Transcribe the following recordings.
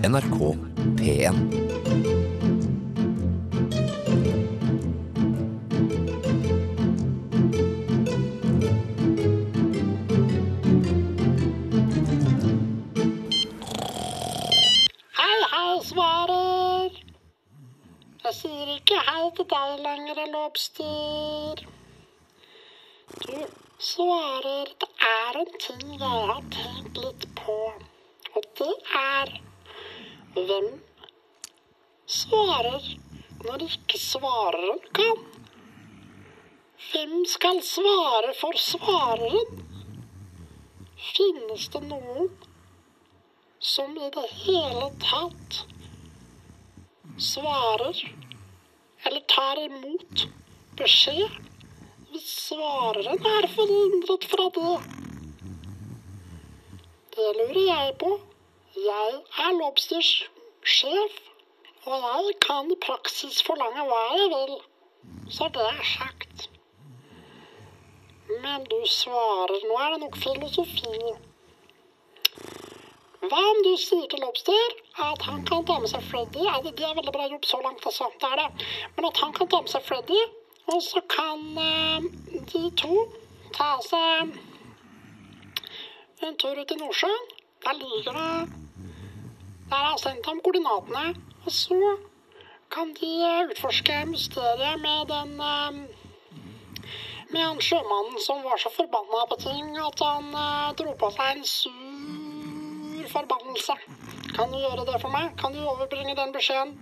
NRK P1. Hei, hei, svarer. Jeg sier ikke hei til deg lenger, Lobster. Du, svarer, det er en ting jeg har tenkt litt på. Og det er hvem svarer når ikke svareren kan? Hvem skal svare for svareren? Finnes det noen som i det hele tatt svarer eller tar imot beskjed hvis svareren er forhindret fra det. Det lurer jeg på. Jeg er Lobsters sjef, og jeg kan i praksis forlange hva jeg vil. Så det er sagt. Men du svarer, nå er det nok filosofi. Hva om du sier til Lobster at han kan ta med seg Freddy? Det er veldig bra jobb så langt, altså. Det er det. Men at han kan ta med seg Freddy, og så kan eh, de to ta seg en tur ut i Nordsjøen. Der ligger det Der har jeg sendt ham koordinatene. Og så kan de eh, utforske mysteriet med den eh, med han sjømannen som var så forbanna på ting at han eh, dro på seg en sur forbannelse. Kan du gjøre det for meg? Kan du overbringe den beskjeden?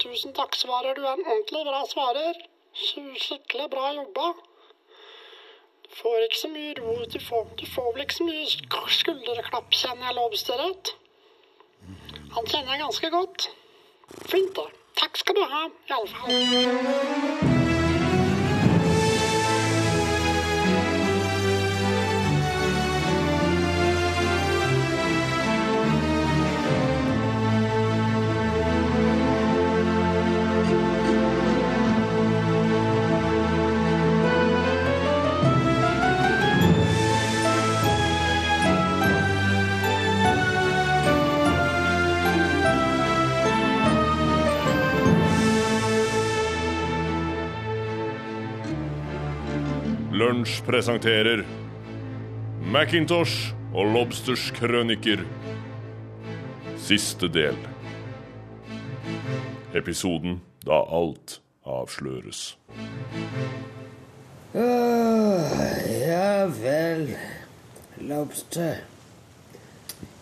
Tusen takk, svarer. Du en ordentlig bra svarer. Skikkelig bra jobba. Du får ikke så mye ro. Du får, du får vel ikke så mye skulderklapp, kjenner jeg Lobsterrett. Han kjenner jeg ganske godt. Fint, det. Takk skal du ha, i Lunsj presenterer Macintosh og Lobsters krøniker. Siste del. Episoden da alt avsløres. Åh, ja vel. Lobster.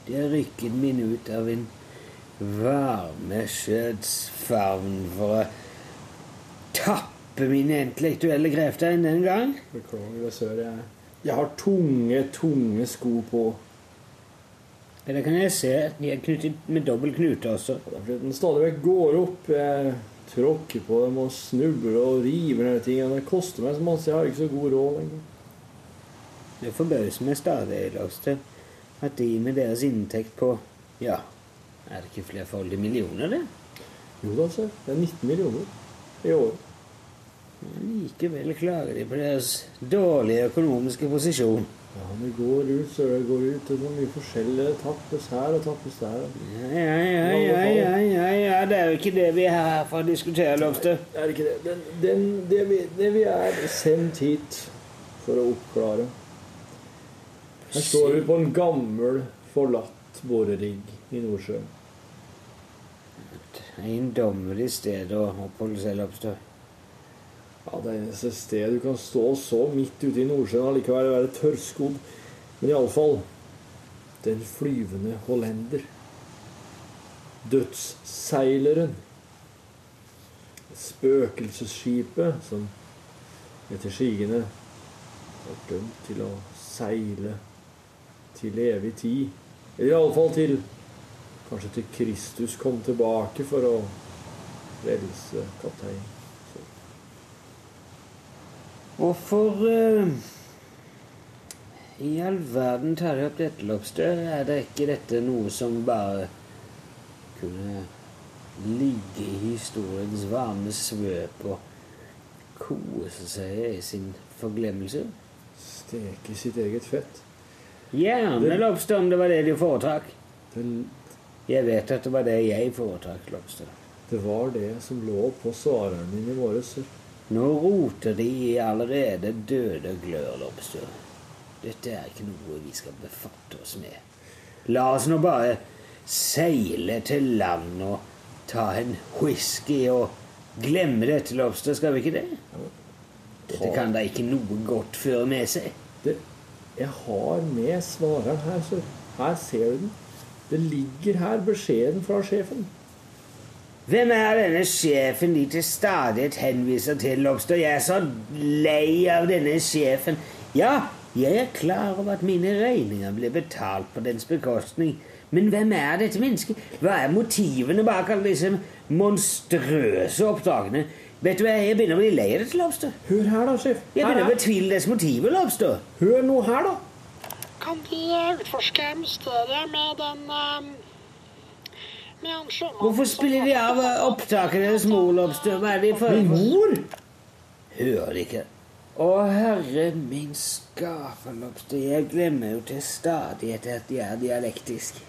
Det rykket min ut av en varmeskjøtsfavn for å tappe mine intellektuelle krefter enn den gang. Beklager, sør. Jeg, jeg har tunge, tunge sko på. Ja, Det kan jeg se. De er knyttet med dobbel knute også. Det er fordi den stadig vekk går opp. Jeg tråkker på dem og snubler og river ned ting. Det koster meg så masse. Jeg har ikke så god råd lenger. Det forbauser meg stadig, Lobster, at de med deres inntekt på Ja, er det ikke flerfoldige millioner, det? Jo da, sir. Det er 19 millioner i Likevel klager de på deres dårlige økonomiske posisjon. Ja, det går ut, så Det går ut. Det er mye forskjellig. Det tappes her og tappes der. Ja, ja, ja, ja, ja. Det er jo ikke det vi er her for å diskutere, det Er det ikke det? Den, den, det, vi, det vi er sendt hit for å oppklare Her står vi på en gammel, forlatt borerigg i Nordsjøen. Eiendommelig sted å oppholde seg, Lobster. Det eneste stedet du kan stå så midt ute i Nordsjøen allikevel likevel være tørrskodd. Men iallfall Den flyvende hollender. Dødsseileren. Spøkelsesskipet som etter sigende var dømt til å seile til evig tid. Eller iallfall til Kanskje til Kristus kom tilbake for å frelse kaptein. Hvorfor uh, i all verden tar de opp dette, Lobster? Er det ikke dette noe som bare kunne ligge i historiens varme svøp og kose seg i sin forglemmelse? Steke sitt eget fett. Gjerne, Lobster, om det var det de foretrakk. Jeg vet at det var det jeg foretrakk, Lobster. Det var det som lå på svareren min i morges. Nå roter de i allerede døde glør, Lobster. Dette er ikke noe vi skal befatte oss med. La oss nå bare seile til land og ta en whisky og glemme dette, Lobster, skal vi ikke det? Dette kan da ikke noe godt føre med seg. Det, jeg har med svareren her, så Her ser du den. Det ligger her beskjeden fra sjefen. Hvem er denne sjefen de til stadighet henviser til, Lobster? Jeg er så lei av denne sjefen. Ja, jeg er klar over at mine regninger blir betalt på dens bekostning. Men hvem er dette mennesket? Hva er motivene bak alle disse monstrøse oppdragene? Vet du hva, Jeg begynner å bli lei av dette, Lobster. Hør her, da, sjef. Jeg begynner å betvile dets motiver, Lobster. Hør nå her, da. Kan de eh, utforske mysteriet med den sjømannen Hvorfor spiller vi av opptakene hos mor, Lobster? Hva er det for Min mor? Hører ikke? Å, herre min skaper, Lobster. Jeg glemmer jo til stadighet at jeg er dialektisk.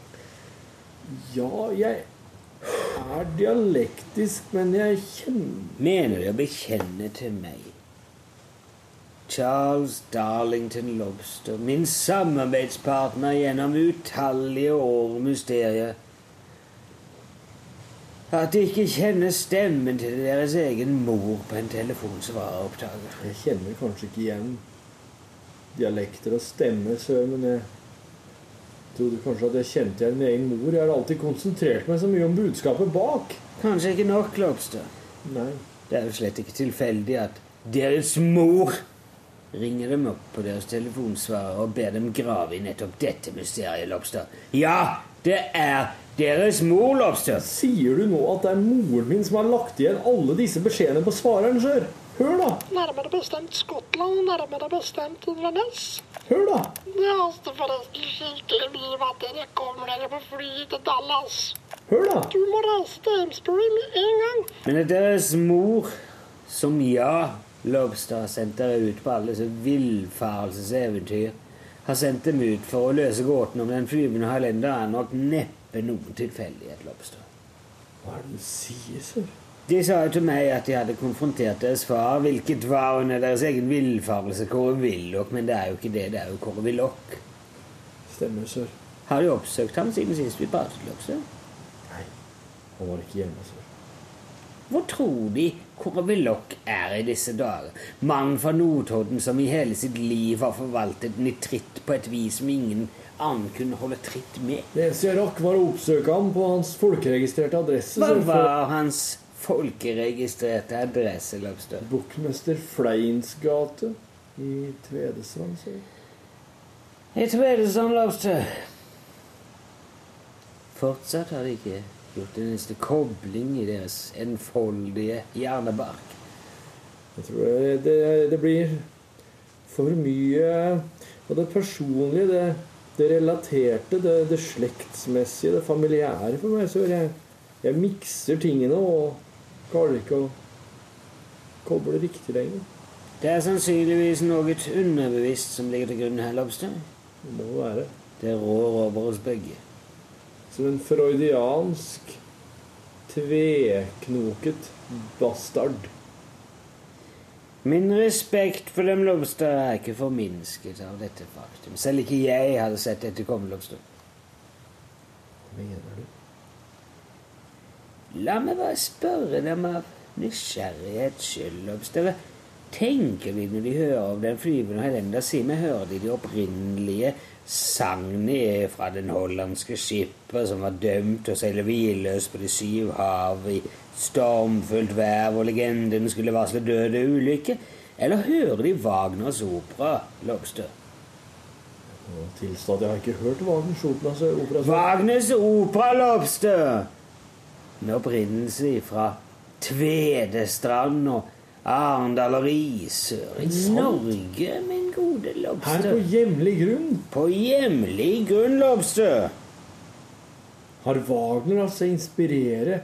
Ja, jeg er dialektisk, men jeg kjenner Mener du å bekjenne til meg? Charles Darlington Lobster, min samarbeidspartner gjennom utallige år mysterier. At de ikke kjenner stemmen til deres egen mor på en telefonsvareopptaker. Jeg kjenner kanskje ikke igjen dialekter og stemmer, men jeg trodde kanskje at jeg kjente igjen min egen mor. Jeg har alltid konsentrert meg så mye om budskapet bak. Kanskje ikke nok, Lobster. Nei. Det er jo slett ikke tilfeldig at deres mor ringer dem opp på deres telefonsvarer og ber dem grave i nettopp dette mysteriet, Lobster. Ja, det er deres mor, Lobster. Sier du nå at det er moren min som har lagt igjen alle disse beskjedene på svareren, sør? Hør, da! Nærmere bestemt Skottland, nærmere bestemt Inverness. Hør, da! Det haster forresten skikkelig mye med at dere kommer dere på flyet til Dallas. Hør, da! Du må reise til Amesbury med en gang. Men det er deres mor som ja, Lobster har sendt dere ut på alle disse villfarelseseventyr. Har sendt dem ut for å løse gåten om den flyvende Highlander er nok neppe noen tilfeldighet, Lobster. Hva er det du sier, sør? De sa jo til meg at de hadde konfrontert deres far, hvilket var under deres egen villfarelse Kåre Willoch, men det er jo ikke det, det er jo Kåre Willoch. Stemmer, sør. Har du oppsøkt ham siden sist vi pratet, Lobster? Nei, han var ikke hjemme, sør. Hvor tror de Kåre Willoch er i disse dager? Mannen fra Notodden som i hele sitt liv har forvaltet nitritt på et vis som ingen annen kunne holde tritt med. Det eneste jeg rakk, var å oppsøke ham på hans folkeregistrerte adresse. Hva var hans folkeregistrerte adresse, Lobster? Bukkmester Fleins gate i Tvedestrand, sier I Tvedestrand, Lobster. Fortsatt har de ikke gjort en eneste kobling i deres enfoldige hjernebark. Jeg tror det, det, det blir for mye av det personlige, det, det relaterte, det, det slektsmessige, det familiære for meg. Så jeg, jeg mikser tingene og klarer ikke å koble riktig lenger. Det er sannsynligvis noe underbevisst som ligger til grunn her, Lobster. Det må være. Det rår over oss begge. Som en freudiansk, tveknoket bastard. Min respekt for dem, Lobster, er ikke forminsket av dette faktum. Selv ikke jeg hadde sett dette komme, Lobster. Hva mener du? La meg bare spørre dem av nysgjerrighets skyld, Lobster. Tenker de når de hører om den flyvende Helenda? Si meg, hører de de opprinnelige sagnene fra den hollandske skipper som var dømt til å seile hvilløst på de syv hav i stormfullt vær hvor legenden skulle varsle døde ulykke? Eller hører de Wagners opera, Lobster? Tilstå at jeg har ikke hørt Wagners opera. Så opera så. Wagners opera, Lobster! Med opprinnelse fra Tvedestrand og Arendal og Risør i. Norge, min gode Lobster. Her på hjemlig grunn På hjemlig grunn, Lobster. har Wagner latt seg inspirere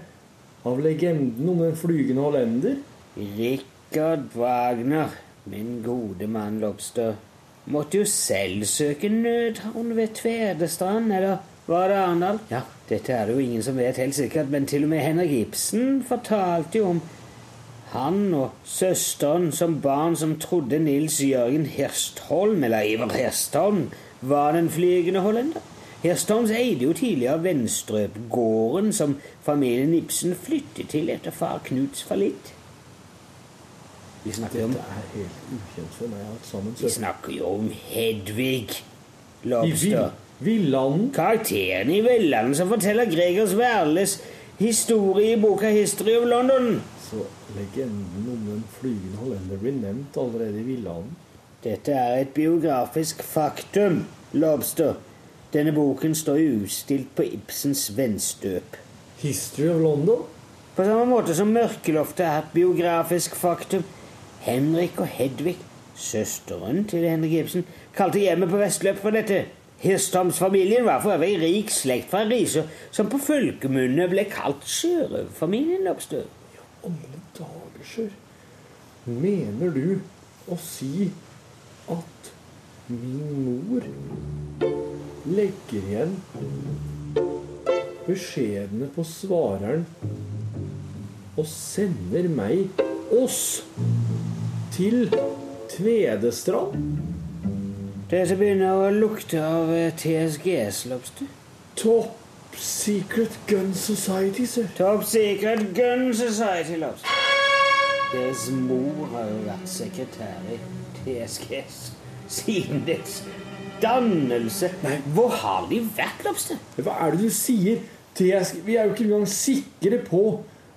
av legenden om den flygende hollender. Richard Wagner, min gode mann Lobster, måtte jo selv søke nødhavn ved Tvedestrand, eller var det Arendal? Ja, Dette er det jo ingen som vet helt sikkert, men til og med Henrik Ibsen fortalte jo om han og søsteren som barn som trodde Nils Jørgen Hirstholm, eller Ivar Hirstholm, var den flygende hollender. Hirstholms eide jo tidligere Venstrøp-gården som familien Ibsen flyttet til etter far Knuts fallitt. Vi snakker, om, vi snakker jo om Hedvig Lobster. Vill- Villanden Karakteren i Villanden som forteller Gregers Werles historie i boka 'History of London'. Så legenden om den flygende hollender blir nevnt allerede i Villanden. Dette er et biografisk faktum, Lobster. Denne boken står utstilt på Ibsens vennstøp. History of London? På samme måte som Mørkeloftet er et biografisk faktum. Henrik og Hedvig, søsteren til Henrik Ibsen, kalte hjemmet på Vestløp for dette. Hirstomsfamilien var for øvrig rik slekt fra Risør, som på folkemunne ble kalt sjørøverfamilien Lobster. Alle dager. Mener du å si at min mor legger igjen beskjedene på svareren og sender meg, oss, til Tvedestrand? Dette begynner å lukte av eh, TSGS, Lobster. Top Secret Gun Society, sir. Top Secret Gun Society, Lars. Deres mor har jo vært sekretær i TSGS siden dets dannelse. Nei. Hvor har de vært, Lobster? Hva er det du sier? TS Vi er jo ikke engang sikre på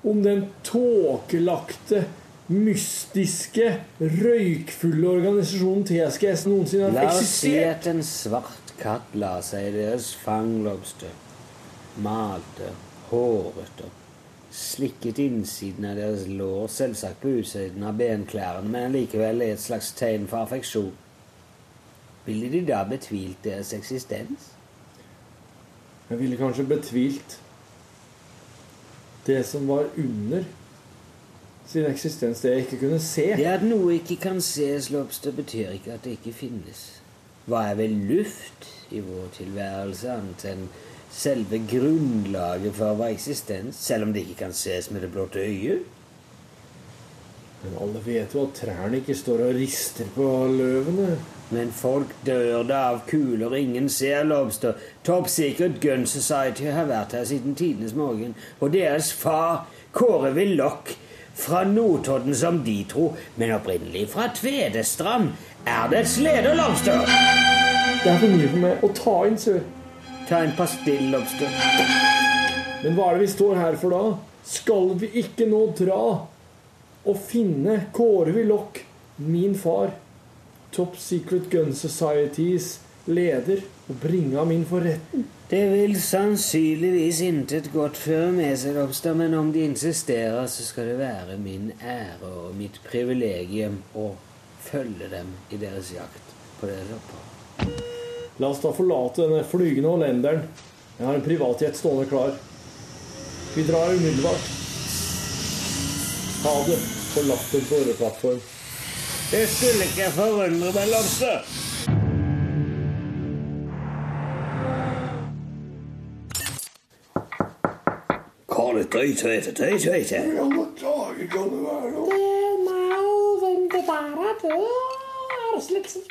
om den tåkelagte, mystiske, røykfulle organisasjonen TSGS noensinne har eksistert. La oss si at en svart katt la seg i deres fang, Lobster. Malte, håret og slikket innsiden av deres lår, selvsagt på utsiden av benklærne, men likevel er et slags tegn for affeksjon. Ville de da betvilt deres eksistens? Jeg ville kanskje betvilt det som var under sin eksistens, det jeg ikke kunne se. Det at noe ikke kan ses, Lobster, betyr ikke at det ikke finnes. Hva er vel luft i vår tilværelse annet enn selve grunnlaget for vår eksistens, selv om det ikke kan ses med det blåte øyet? Men alle vet jo at trærne ikke står og rister på løvene. Men folk dør da av kuler ingen ser, Lobster. Top Secret Gun Society har vært her siden tidenes morgen, og deres far, Kåre Willoch, fra Notodden som de tror, men opprinnelig fra Tvedestrand, er dets leder, Lobster. Det er for mye for meg å ta inn, sør. Ta en pastill, Lobster. Men hva er det vi står her for da? Skal vi ikke nå dra og finne Kåre Willoch, min far, Top Secret Gun Societies leder, og bringe ham inn for retten? Det vil sannsynligvis intet godt føre med seg, Lobster, men om de insisterer, så skal det være min ære og mitt privilegium å følge dem i deres jakt på deres opphav. La oss da forlate denne flygende hollenderen. Jeg har en privatjet stående klar. Vi drar umiddelbart. Ha det. Forlatt en boreplattform. Det skulle ikke forundre meg, Lobster. Hva er det drøytøyte, drøytøyte? alle dager kan det være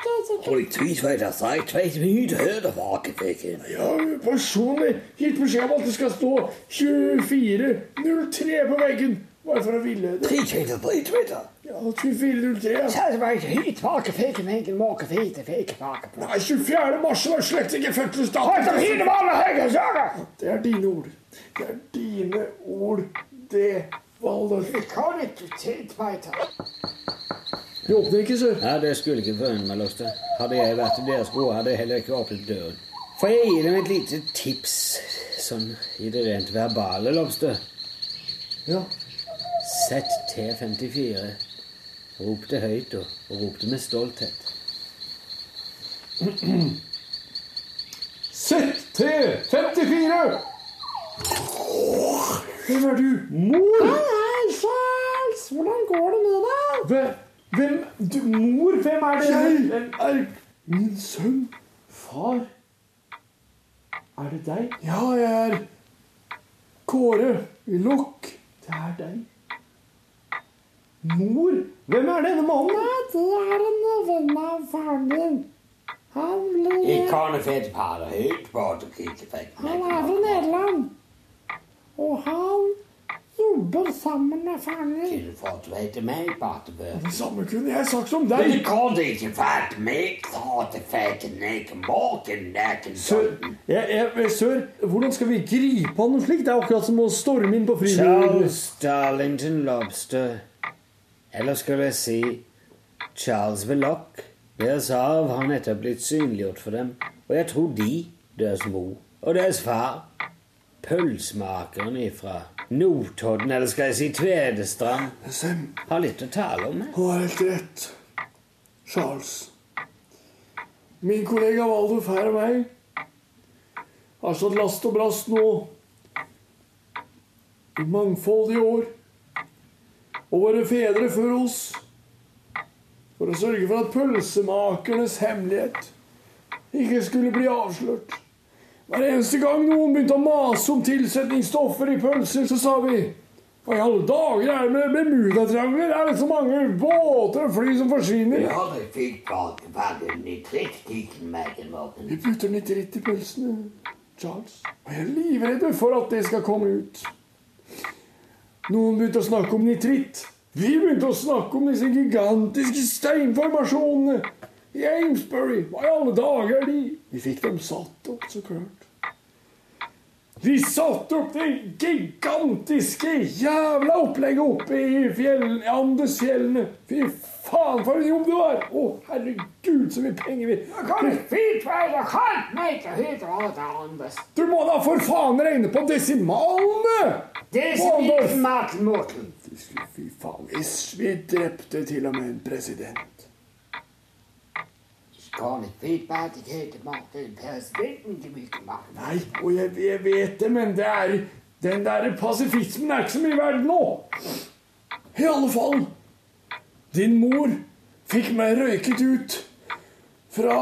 nå? Har du drøytøyte sagt? Tveit mye høyde vakefikken. Jeg har personlig gitt beskjed om at det skal stå 2403 på veggen. Bare for å villede. Drøytøyte, drøytøyte. Ja, 2403. Nei, 24. mars var slett ikke fødselsdagen. Det er dine ord. Det er dine ord. Det, Valdor. Vi åpner ikke, sør. Ja, det skulle ikke forundre meg, Løste. Hadde jeg vært i deres gode, hadde jeg heller ikke åpnet døren. Får jeg gi dem et lite tips, sånn i det rent verbale, Lobster? Ja. Sett T54. Rop det høyt, og, og rop det med stolthet. Sett T54! Hvem er du? Mor? Hvordan går det med deg? Hvem, du, Mor? Hvem er det? Jeg er min sønn. Far? Er det deg? Ja, jeg er Kåre i lokk. det er deg. Mor? Hvem er denne mannen? Det er en venn av faren din. Han ble Han er fra Nederland. Og han jobber sammen med fanger. din. til meg, Bartebø. Det samme kunne jeg sagt om Men deg. det kunne ikke fått meg, det ikke maken, naken Sør, jeg, jeg, sør, hvordan skal vi gripe han noe slikt? Det er akkurat som å storme inn på frivillig. Charles Darlington Lobster. Eller skal jeg si Charles Velock. Deres arv har nettopp blitt synliggjort for dem, og jeg tror de, deres mor og deres far, pølsmakeren ifra Notodden, eller skal jeg si Tvedestrand, har litt å tale om. Du har helt rett. Charles. Min kollega Valdo Fær og meg har stått last og brast nå i mangfoldige år. Og våre fedre før oss for å sørge for at pølsemakernes hemmelighet ikke skulle bli avslørt. Hver eneste gang noen begynte å mase om tilsetningsstoffer i pølser, så sa vi Hva i alle dager er det med Bermudatriangler? Er det så mange båter og fly som forsvinner? Ja, det fikk bak vannet i maken Vi putter nitritt i pølsene, Charles. Og jeg er livredd for at det skal komme ut. Noen begynte å snakke om nitritt. Vi begynte å snakke om disse gigantiske steinformasjonene i Amesbury. Hva i alle dager er de? Vi fikk dem satt opp, så klart. Vi satte opp det gigantiske jævla opplegget oppe i fjellene, i Andesfjellene. Fy faen, for en jobb det var! Å, herregud, så mye penger vi Du må da for faen regne på desimalene! Fy faen, hvis vi drepte til og med en president. Nei, og jeg, jeg vet det, men det er den der pasifismen er ikke så mye verdt nå. I alle fall. Din mor fikk meg røyket ut fra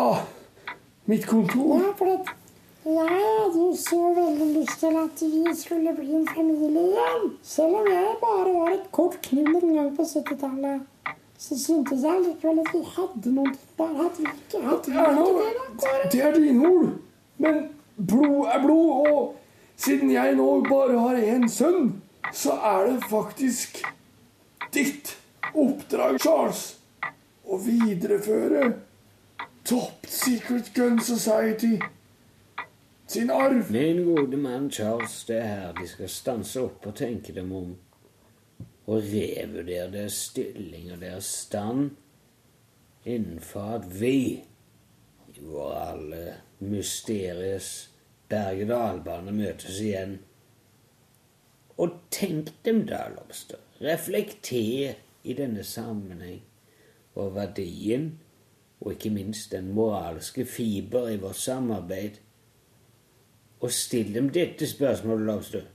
mitt kontor. Ja, for at jeg hadde jo så veldig lyst til at vi skulle bli en familie igjen. Selv om jeg bare var et kort knull en gang på 70-tallet. Så syntes jeg likevel at vi hadde noe der. Hadde vi ikke hatt Det da? det er dine ord. Men blod er blod, og siden jeg nå bare har én sønn, så er det faktisk ditt oppdrag, Charles, å videreføre Top Secret Gun Society sin arv. Min gode mann Charles, det er her de skal stanse opp og tenke dem om. Og revurdere deres stilling og deres stand innenfor at vi, i vår alle mysteries berg-og-dal-bane, møtes igjen. Og tenk dem da, Lobster. Reflekter i denne sammenheng over verdien og ikke minst den moralske fiber i vårt samarbeid. Og still dem dette spørsmålet, Lobster.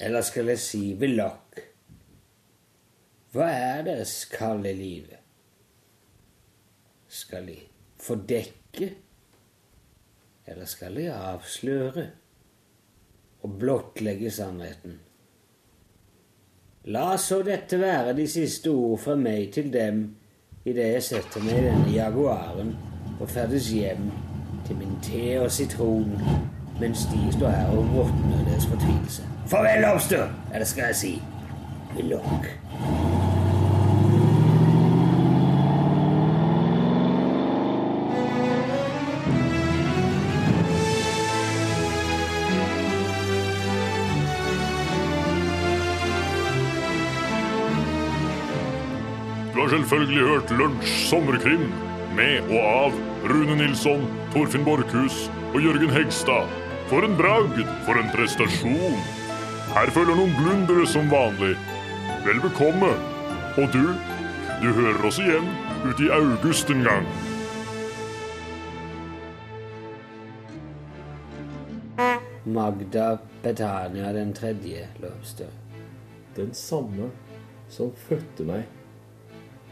Eller skal jeg si Willoch? Hva er deres kall i livet? Skal de fordekke? Eller skal de avsløre og blottlegge sannheten? La så dette være de siste ord fra meg til dem idet jeg setter meg i denne jaguaren og ferdes hjem til min te og sitron mens de står her og råtner deres fortvilelse. Farvel, Lobster! Eller skal jeg si Willoch. Selvfølgelig hørt Lunsj sommerkrim med og av Rune Nilsson, Torfinn Borchhus og Jørgen Hegstad. For en bragd, for en prestasjon. Her følger noen blundere som vanlig. Vel bekomme. Og du, du hører oss igjen ute i august en gang. Magda Betania den tredje, Lobster. Den samme som fødte meg,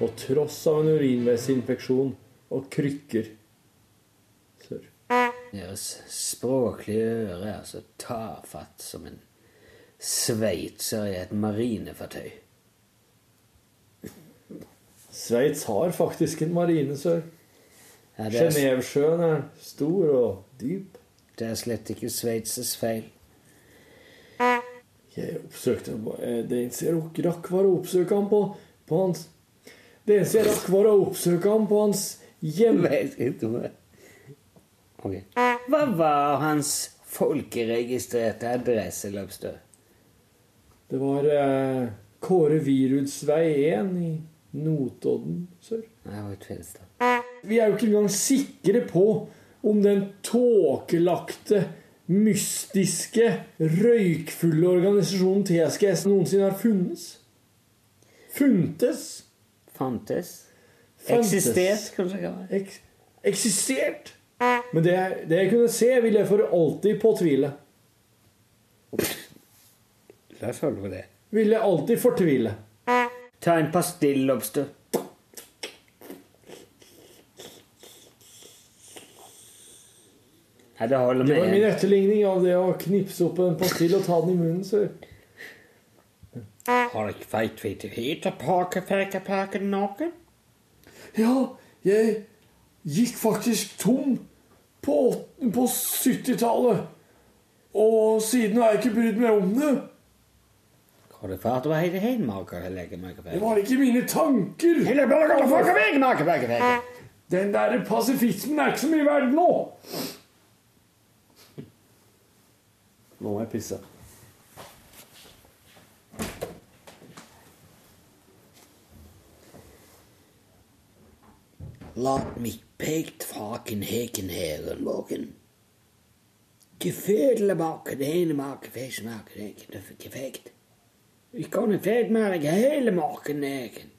på tross av en urinveisinfeksjon og krykker. Sør. Deres språklige øre er så tafatt som en sveitser i et marinefartøy? Sveits har faktisk en marine, sør. Ja, Genévesjøen er stor og dyp. det er slett ikke Sveitses feil. Jeg oppsøkte eh, Det eneste jeg rakk, var å oppsøke ham på, på hans Det eneste jeg rakk, var å oppsøke ham på hans hjem... Vet ikke om det. Ok. Hva var hans folkeregistrerte adresse, Løpstø? Det var eh, Kåre Viruds vei 1 i Notodden sør. Det var Tvedestrand. Vi er jo ikke engang sikre på om den tåkelagte, mystiske, røykfulle organisasjonen TSGS noensinne har funnes. Funtes. Fantes? Fantes. Eksistert, kanskje? Eks eksistert. Men det, det jeg kunne se, vil jeg for alltid påtvile. La oss holde på det. Vil jeg alltid fortvile. Ta en pastill, Lobster. Nei, det holder Det var min etterligning av det å knipse opp en pastill og ta den i munnen. Så. Har ikke veit vi det heter pakefekepaken naken? Ja, jeg gikk faktisk tom på, på 70-tallet. Og siden har jeg ikke brydd meg om det. Har det fart å heite henmaker eller Det var ikke mine tanker. For! Den der pasifismen er ikke så mye verdt nå. Nå må jeg pisse. laat mich peekt vaken heken heren mogen. Je veerdelen maken, de ene maken, feest maken, ik heb dat gevecht. Ik kan een feest maken, helemaal geneken.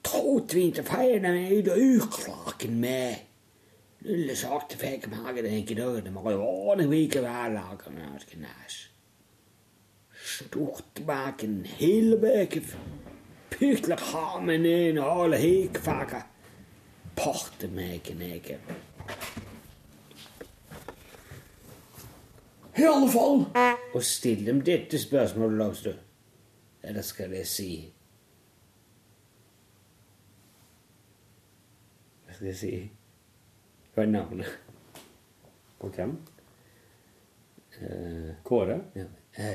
Tot twintig vijf en ieder uur klaken mee. Nu zag de vijf maken, denk ik door, nou, dan mag je wel een week waarlaken, als ik naast. Stocht maken, hele weken. Pytler hamen og alle hekvaker. Porte maken, heken. I alle fall. Og still dem dette spørsmålet, Låsdø. Eller skal jeg si Hva skal jeg si? Hva er navnet? På hvem? Eh, Kåre? ja.